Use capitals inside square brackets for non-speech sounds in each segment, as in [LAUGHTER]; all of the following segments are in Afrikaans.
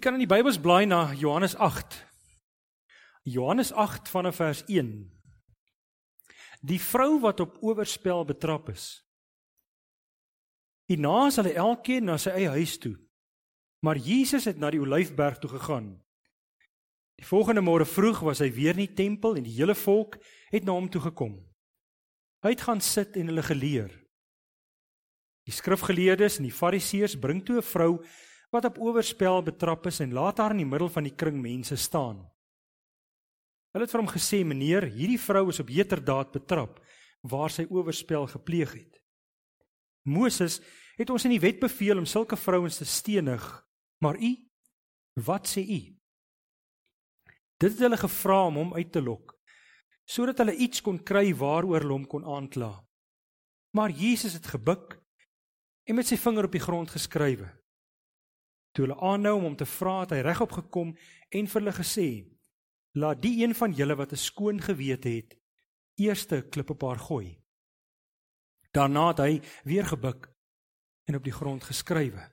Jy kan in die Bybels blaai na Johannes 8. Johannes 8 vanaf vers 1. Die vrou wat op oorspel betrap is. Hierna sal hy elkeen na sy eie huis toe. Maar Jesus het na die Olyfberg toe gegaan. Die volgende môre vroeg was hy weer in die tempel en die hele volk het na hom toe gekom. Hy het gaan sit en hulle geleer. Die skrifgeleerdes en die fariseërs bring toe 'n vrou wat op oorspel betrap is en laat haar in die middel van die kring mense staan. Hulle het vir hom gesê: "Meneer, hierdie vrou is op heterdaad betrap waar sy oorspel gepleeg het. Moses het ons in die wet beveel om sulke vrouens te stenig, maar u, wat sê u?" Dit het hulle gevra om hom uit te lok sodat hulle iets kon kry waaroor hom kon aankla. Maar Jesus het gebuk en met sy vinger op die grond geskrywe. Toe hulle aanhou om hom te vra, het hy regop gekom en vir hulle gesê: "Laat die een van julle wat 'n skoon gewete het, eerste klip op haar gooi." Daarna het hy weer gebuk en op die grond geskrywe.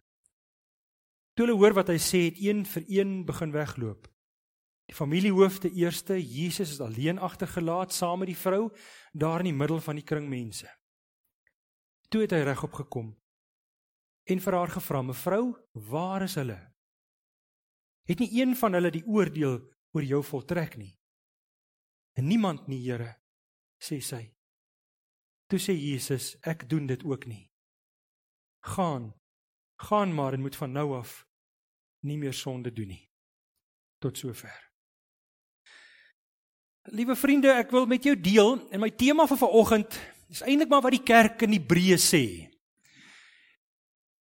Toe hulle hoor wat hy sê, het een vir een begin wegloop. Die familiehoofde eerste, Jesus is alleen agtergelaat saam met die vrou daar in die middel van die kring mense. Toe het hy regop gekom en vir haar gevra: "Mevrou, waar is hulle? Het nie een van hulle die oordeel oor jou voltrek nie?" "En niemand nie, Here," sê sy. Toe sê Jesus: "Ek doen dit ook nie. Gaan, gaan maar en moet van nou af nie meer sonde doen nie." Tot sover. Liewe vriende, ek wil met jou deel en my tema vir vanoggend is eintlik maar wat die kerk in Hebreë sê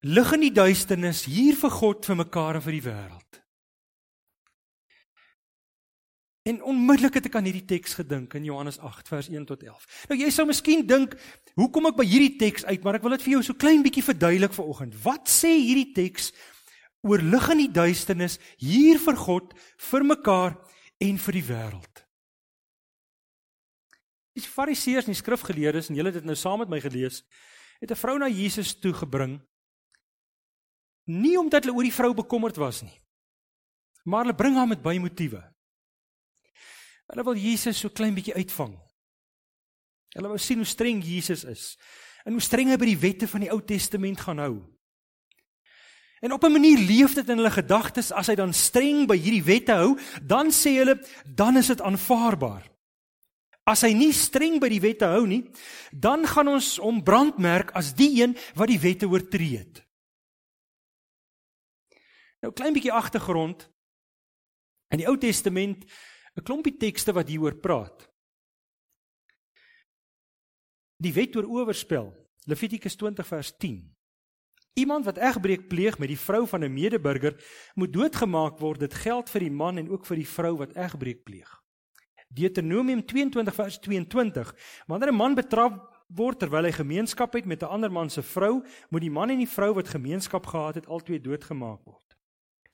lig in die duisternis hier vir God vir mekaar en vir die wêreld. En onmiddellik het ek aan hierdie teks gedink in Johannes 8 vers 1 tot 11. Nou jy sou miskien dink, hoe kom ek by hierdie teks uit, maar ek wil dit vir jou so klein bietjie verduidelik vanoggend. Wat sê hierdie teks oor lig in die duisternis hier vir God, vir mekaar en vir die wêreld? Die Fariseërs en die skrifgeleerdes en julle het dit nou saam met my gelees, het 'n vrou na Jesus toe gebring Nie omdat hulle oor die vrou bekommerd was nie. Maar hulle bring haar met baie motiewe. Hulle wil Jesus so klein bietjie uitvang. Hulle wou sien hoe streng Jesus is en hoe streng hy by die wette van die Ou Testament gaan hou. En op 'n manier leef dit in hulle gedagtes as hy dan streng by hierdie wette hou, dan sê hulle dan is dit aanvaarbaar. As hy nie streng by die wette hou nie, dan gaan ons hom brandmerk as die een wat die wette oortree het. Nou klein bietjie agtergrond. In die Ou Testament 'n klompie tekste wat hieroor praat. Die wet oor oorspel, Levitikus 20 vers 10. Iemand wat egbreek pleeg met die vrou van 'n medeburger moet doodgemaak word. Dit geld vir die man en ook vir die vrou wat egbreek pleeg. Deuteronomium 22 vers 22. Wanneer 'n man betrap word terwyl hy gemeenskap het met 'n ander man se vrou, moet die man en die vrou wat gemeenskap gehad het albei doodgemaak word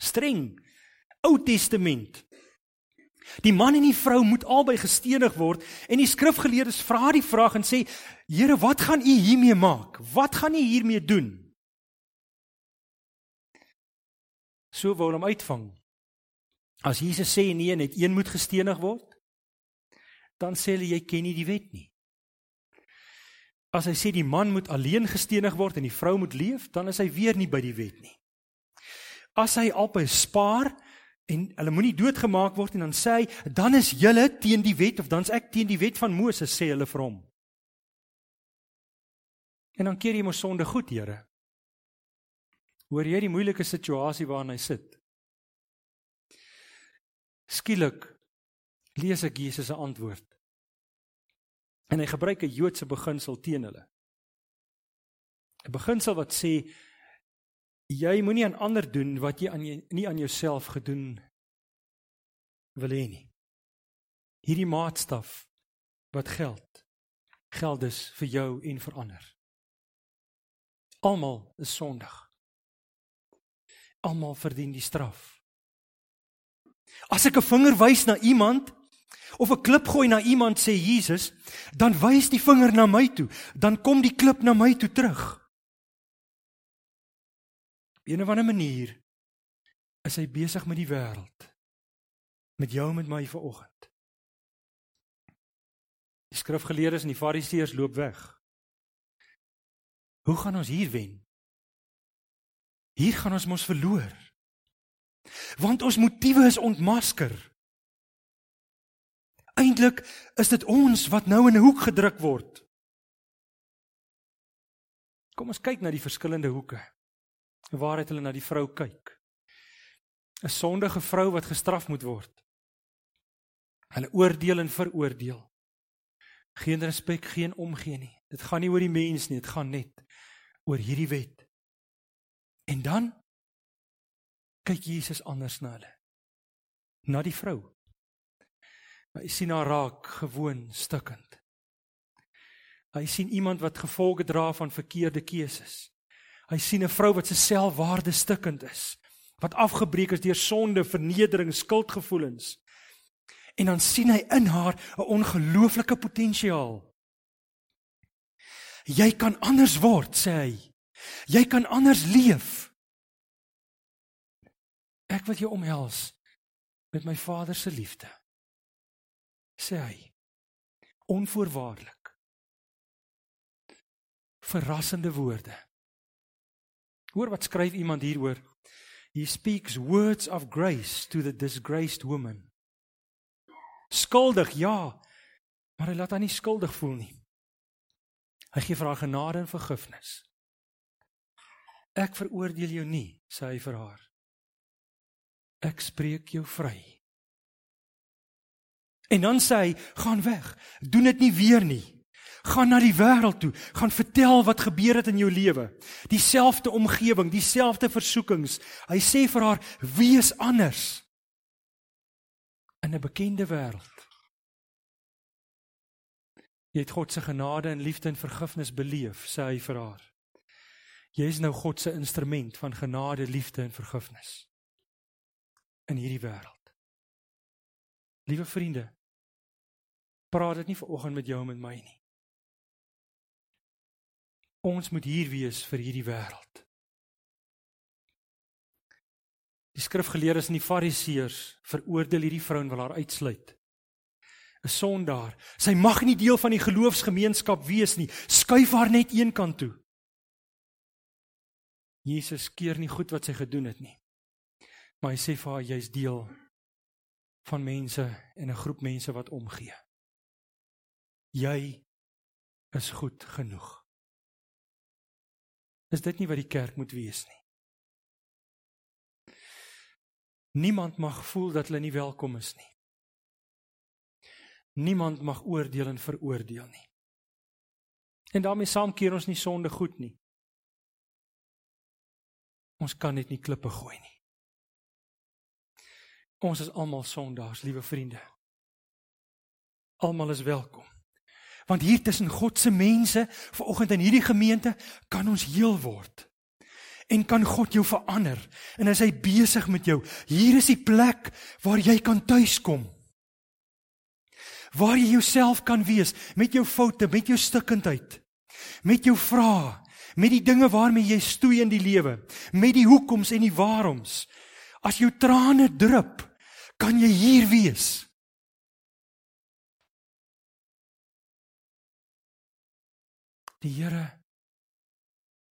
streng. Ou Testament. Die man en die vrou moet albei gestenig word en die skrifgeleerdes vra die vraag en sê: "Here, wat gaan u hiermee maak? Wat gaan u hiermee doen?" So wou hom uitvang. As Jesus sê nee, net een moet gestenig word, dan sê hulle jy ken nie die wet nie. As hy sê die man moet alleen gestenig word en die vrou moet leef, dan is hy weer nie by die wet nie as hy albei spaar en hulle moenie doodgemaak word en dan sê hy dan is julle teen die wet of dan's ek teen die wet van Moses sê hulle vir hom. En dan keer jy mos sonde goed, Here. Hoor jy die moeilike situasie waarin hy sit? Skielik lees ek Jesus se antwoord. En hy gebruik 'n Joodse beginsel teen hulle. 'n Beginsel wat sê jy moenie aan ander doen wat jy aan jy nie aan jouself gedoen wil hê nie. Hierdie maatstaf wat geld geld dus vir jou en vir ander. Almal is sondig. Almal verdien die straf. As ek 'n vinger wys na iemand of 'n klip gooi na iemand sê Jesus, dan wys die vinger na my toe, dan kom die klip na my toe terug. Op 'n of ander manier is hy besig met die wêreld. Met jou en met my vanoggend. Die skrifgeleerdes en die fariseërs loop weg. Hoe gaan ons hier wen? Hier gaan ons mos verloor. Want ons motiewe is ontmasker. Eintlik is dit ons wat nou in 'n hoek gedruk word. Kom ons kyk na die verskillende hoeke. Waar het hulle na die vrou kyk? 'n Sondige vrou wat gestraf moet word. Hulle oordeel en veroordeel. Geen respek, geen omgee nie. Dit gaan nie oor die mens nie, dit gaan net oor hierdie wet. En dan kyk Jesus anders na hulle. Na die vrou. Hy sien haar raak gewoon stikkend. Hy sien iemand wat gevolge dra van verkeerde keuses. Hy sien 'n vrou wat se selfwaarde stikkend is, wat afgebreek is deur sonde, vernedering, skuldgevoelens. En dan sien hy in haar 'n ongelooflike potensiaal. Jy kan anders word, sê hy. Jy kan anders leef. Ek wil jou omhels met my Vader se liefde. sê hy. Onvoorwaardelik. Verrassende woorde. Hoor wat skryf iemand hieroor? He speaks words of grace to the disgraced woman. Skuldig, ja, maar hy laat haar nie skuldig voel nie. Hy gee vir haar genade en vergifnis. Ek veroordeel jou nie, sê hy vir haar. Ek spreek jou vry. En dan sê hy, gaan weg. Doen dit nie weer nie. Gaan na die wêreld toe. Gaan vertel wat gebeur het in jou lewe. Dieselfde omgewing, dieselfde versoekings. Hy sê vir haar, wees anders. In 'n bekende wêreld. Jy het God se genade en liefde en vergifnis beleef, sê hy vir haar. Jy is nou God se instrument van genade, liefde en vergifnis in hierdie wêreld. Liewe vriende, praat dit nie vanoggend met jou en met my nie. Ons moet hier wees vir hierdie wêreld. Die skrifgeleerdes en die fariseërs veroordeel hierdie vrou en wil haar uitsluit. 'n Sondaar. Sy mag nie deel van die geloofsgemeenskap wees nie. Skuif haar net een kant toe. Jesus keer nie goed wat sy gedoen het nie. Maar hy sê vir haar jy's deel van mense en 'n groep mense wat omgee. Jy is goed genoeg. Is dit nie wat die kerk moet wees nie? Niemand mag voel dat hulle nie welkom is nie. Niemand mag oordeel en veroordeel nie. En daarmee saam keer ons nie sonde goed nie. Ons kan net nie klippe gooi nie. Ons is almal sondaars, liewe vriende. Almal is welkom. Want hier tussen God se mense, vanoggend in hierdie gemeente, kan ons heel word. En kan God jou verander. En as hy besig met jou, hier is die plek waar jy kan tuiskom. Waar jy jouself kan wees met jou foute, met jou stikkindheid, met jou vrae, met die dinge waarmee jy stoei in die lewe, met die hoekoms en die waaroms. As jou trane drup, kan jy hier wees. Die Here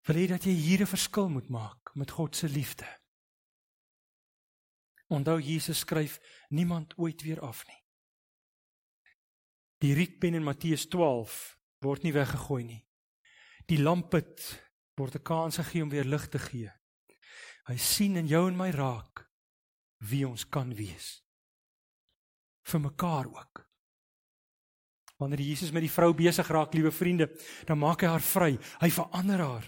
wil hê dat jy hier 'n verskil moet maak met God se liefde. Onthou Jesus skryf niemand ooit weer af nie. Die rietpen in Matteus 12 word nie weggegooi nie. Die lampet word 'n kans gegee om weer lig te gee. Hy sien in jou en my raak wie ons kan wees vir mekaar ook. Wanneer Jesus met die vrou besig raak, liewe vriende, dan maak hy haar vry. Hy verander haar.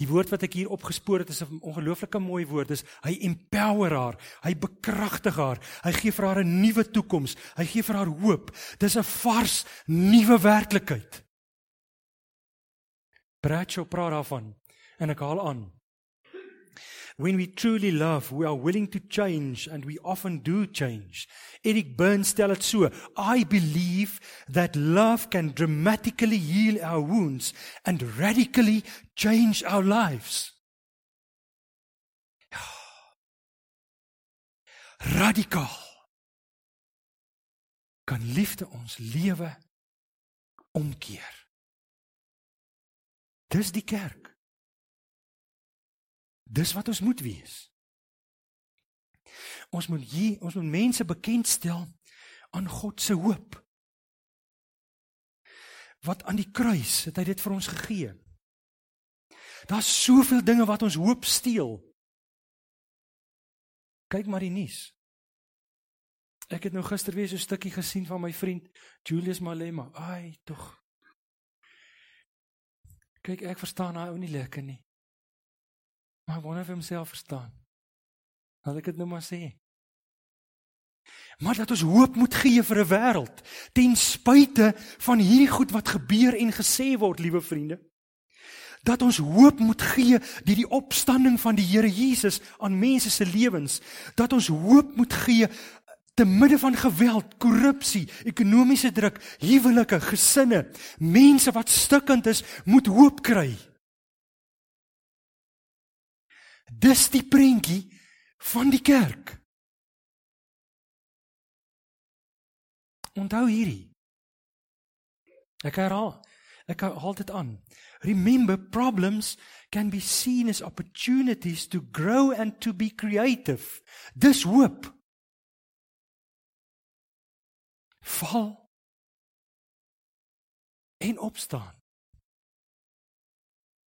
Die woord wat ek hier opgespoor het is 'n ongelooflike mooi woord. Dis hy empower haar. Hy bekragtig haar. Hy gee vir haar 'n nuwe toekoms. Hy gee vir haar hoop. Dis 'n vars nuwe werklikheid. Bradshaw praat daarvan en ek haal aan. When we truly love, we are willing to change and we often do change. Eric Burns stel dit so: I believe that love can dramatically heal our wounds and radically change our lives. [SIGHS] radikaal kan liefde ons lewe omkeer. Dis die kerk. Dis wat ons moet wees. Ons moet hier, ons moet mense bekendstel aan God se hoop. Wat aan die kruis het hy dit vir ons gegee. Daar's soveel dinge wat ons hoop steel. Kyk maar die nuus. Ek het nou gister weer so 'n stukkie gesien van my vriend Julius Malema. Ai, tog. Kyk, ek verstaan hy ou nie lekker nie. Maar ek wonder of hy homself verstaan. Laat ek dit nou maar sê. Maar dat ons hoop moet gee vir 'n wêreld ten spyte van hierdie goed wat gebeur en gesê word, liewe vriende. Dat ons hoop moet gee deur die opstanding van die Here Jesus aan mense se lewens. Dat ons hoop moet gee te midde van geweld, korrupsie, ekonomiese druk, huwelike, gesinne, mense wat stikkend is, moet hoop kry. Dis die prentjie van die kerk. Onthou hierdie. Ek herhaal, ek haal dit aan. Remember problems can be seen as opportunities to grow and to be creative. Dis hoop. Val en opstaan.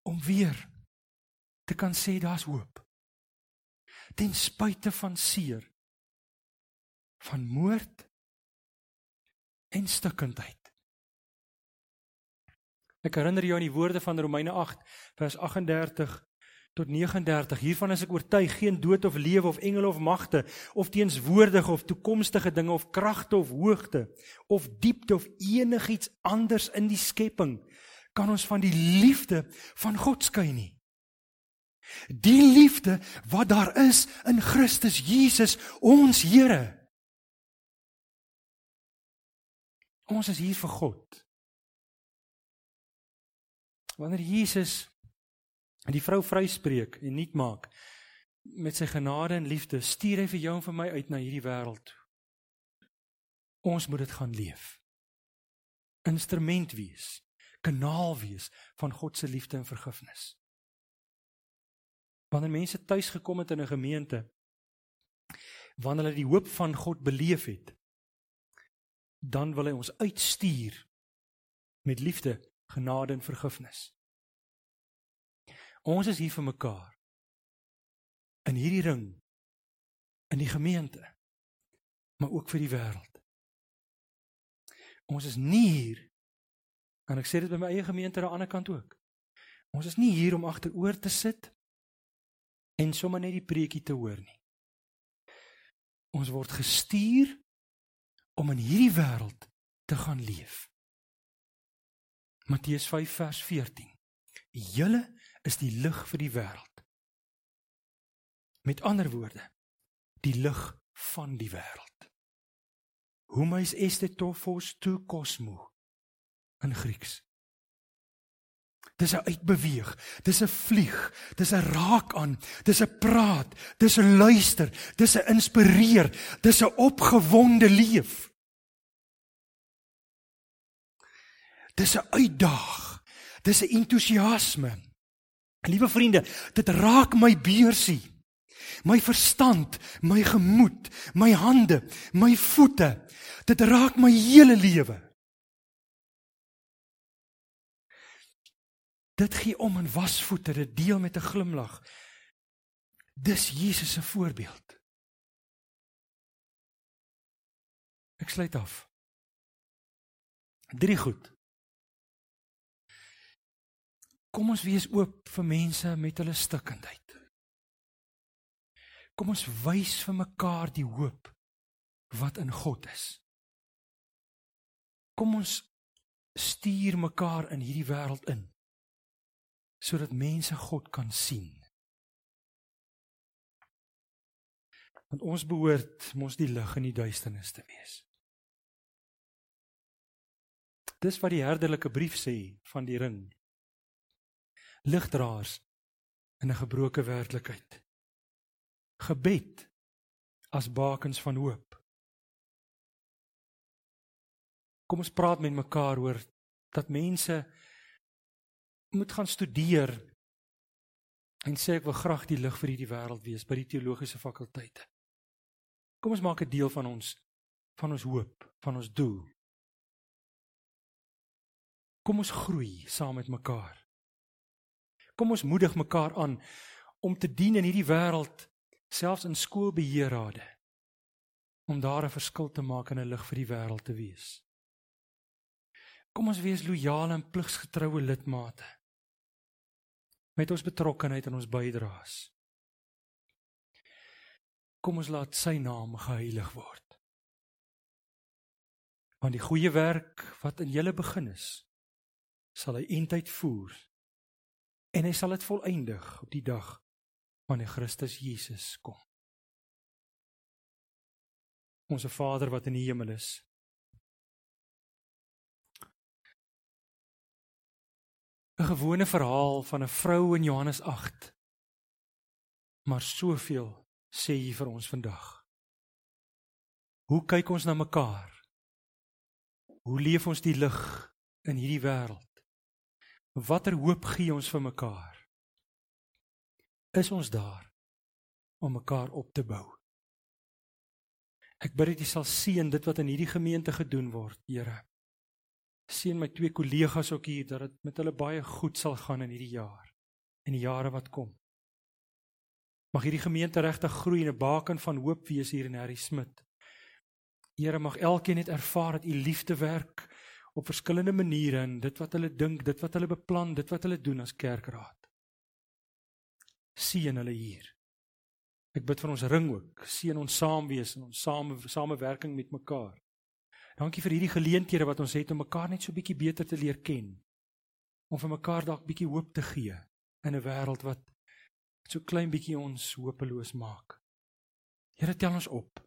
Om weer te kan sê daar's hoop. Ten spyte van seer, van moord en stikkindheid. Ek herinner jou aan die woorde van Romeine 8 vers 38 tot 39. Hiervan is ek oortuig geen dood of lewe of engele of magte of teenswoordige of toekomstige dinge of kragte of hoogte of diepte of enigiets anders in die skepping kan ons van die liefde van God skei nie. Die liefde wat daar is in Christus Jesus ons Here. Ons is hier vir God. Wanneer Jesus die vrou vryspreek en nuut maak met sy genade en liefde, stuur hy vir jou en vir my uit na hierdie wêreld. Ons moet dit gaan leef. Instrument wees, kanaal wees van God se liefde en vergifnis. Wanneer mense tuis gekom het in 'n gemeente, wanneer hulle die hoop van God beleef het, dan wil hy ons uitstuur met liefde, genade en vergifnis. Ons is hier vir mekaar. In hierdie ring in die gemeente, maar ook vir die wêreld. Ons is nie hier en ek sê dit by my eie gemeente aan die ander kant ook. Ons is nie hier om agteroor te sit en sommer net die preekie te hoor nie. Ons word gestuur om in hierdie wêreld te gaan leef. Matteus 5 vers 14. Julle is die lig vir die wêreld. Met ander woorde, die lig van die wêreld. Humais este tophos to cosmo in Grieks. Dis 'n uitbeweeg, dis 'n vlieg, dis 'n raak aan, dis 'n praat, dis 'n luister, dis 'n inspireer, dis 'n opgewonde leef. Dis 'n uitdaag, dis 'n entoesiasme. Liewe vriende, dit raak my beursie. My verstand, my gemoed, my hande, my voete. Dit raak my hele lewe. Dit gee om in wasvoete, dit deel met 'n glimlag. Dis Jesus se voorbeeld. Ek sluit af. Drie goed. Kom ons wees oop vir mense met hulle stikkindheid. Kom ons wys vir mekaar die hoop wat in God is. Kom ons stuur mekaar in hierdie wêreld in sodat mense God kan sien. Want ons behoort mos die lig in die duisternis te wees. Dis wat die herderlike brief sê van die ring. Ligdraers in 'n gebroke werklikheid. Gebed as bakens van hoop. Kom ons praat met mekaar oor dat mense moet gaan studeer en sê ek wil graag die lig vir hierdie wêreld wees by die teologiese fakulteite. Kom ons maak 'n deel van ons van ons hoop, van ons doel. Kom ons groei saam met mekaar. Kom ons moedig mekaar aan om te dien in hierdie wêreld, selfs in skoolbeheerrade, om daar 'n verskil te maak en 'n lig vir die wêreld te wees. Kom ons wees loyale en pligsgetroue lidmate met ons betrokkeheid en ons bydraes. Kom ons laat sy naam geheilig word. Want die goeie werk wat in julle begin is, sal hy eintlik voer en hy sal dit volëindig op die dag wanneer Christus Jesus kom. Onse Vader wat in die hemel is, 'n gewone verhaal van 'n vrou in Johannes 8. Maar soveel sê hy vir ons vandag. Hoe kyk ons na mekaar? Hoe leef ons die lig in hierdie wêreld? Watter hoop gee ons vir mekaar? Is ons daar om mekaar op te bou? Ek bid dat U sal sien dit wat in hierdie gemeente gedoen word, Here sien my twee kollegas ook hier dat dit met hulle baie goed sal gaan in hierdie jaar en die jare wat kom. Mag hierdie gemeente regtig groei en 'n baken van hoop wees hier in Harry Smit. Here mag elkeen net ervaar dat u liefde werk op verskillende maniere en dit wat hulle dink, dit wat hulle beplan, dit wat hulle doen as kerkraad. Sien hulle hier. Ek bid vir ons ring ook, sien ons saam wees en ons same samewerking met mekaar. Dankie vir hierdie geleenthede wat ons het om mekaar net so bietjie beter te leer ken. Om vir mekaar dalk bietjie hoop te gee in 'n wêreld wat so klein bietjie ons hopeloos maak. Here tel ons op.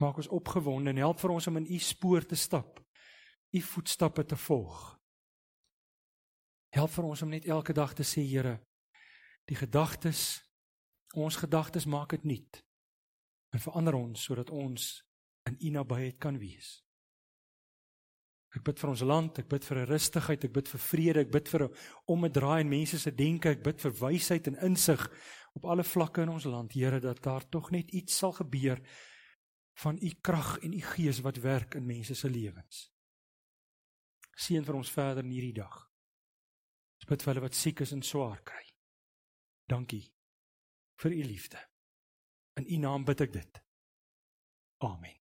Maak ons opgewonde en help vir ons om in u spoor te stap. U voetstappe te volg. Help vir ons om net elke dag te sê Here, die gedagtes ons gedagtes maak dit nuut. En verander ons sodat ons in u nabyheid kan wees. Ek bid vir ons land, ek bid vir 'n rustigheid, ek bid vir vrede, ek bid vir om 'n draai in mense se denke, ek bid vir wysheid en insig op alle vlakke in ons land, Here, dat daar tog net iets sal gebeur van u krag en u gees wat werk in mense se lewens. Seën vir ons verder in hierdie dag. Ons bid vir hulle wat siek is en swaar kry. Dankie vir u liefde. In u naam bid ek dit. Amen.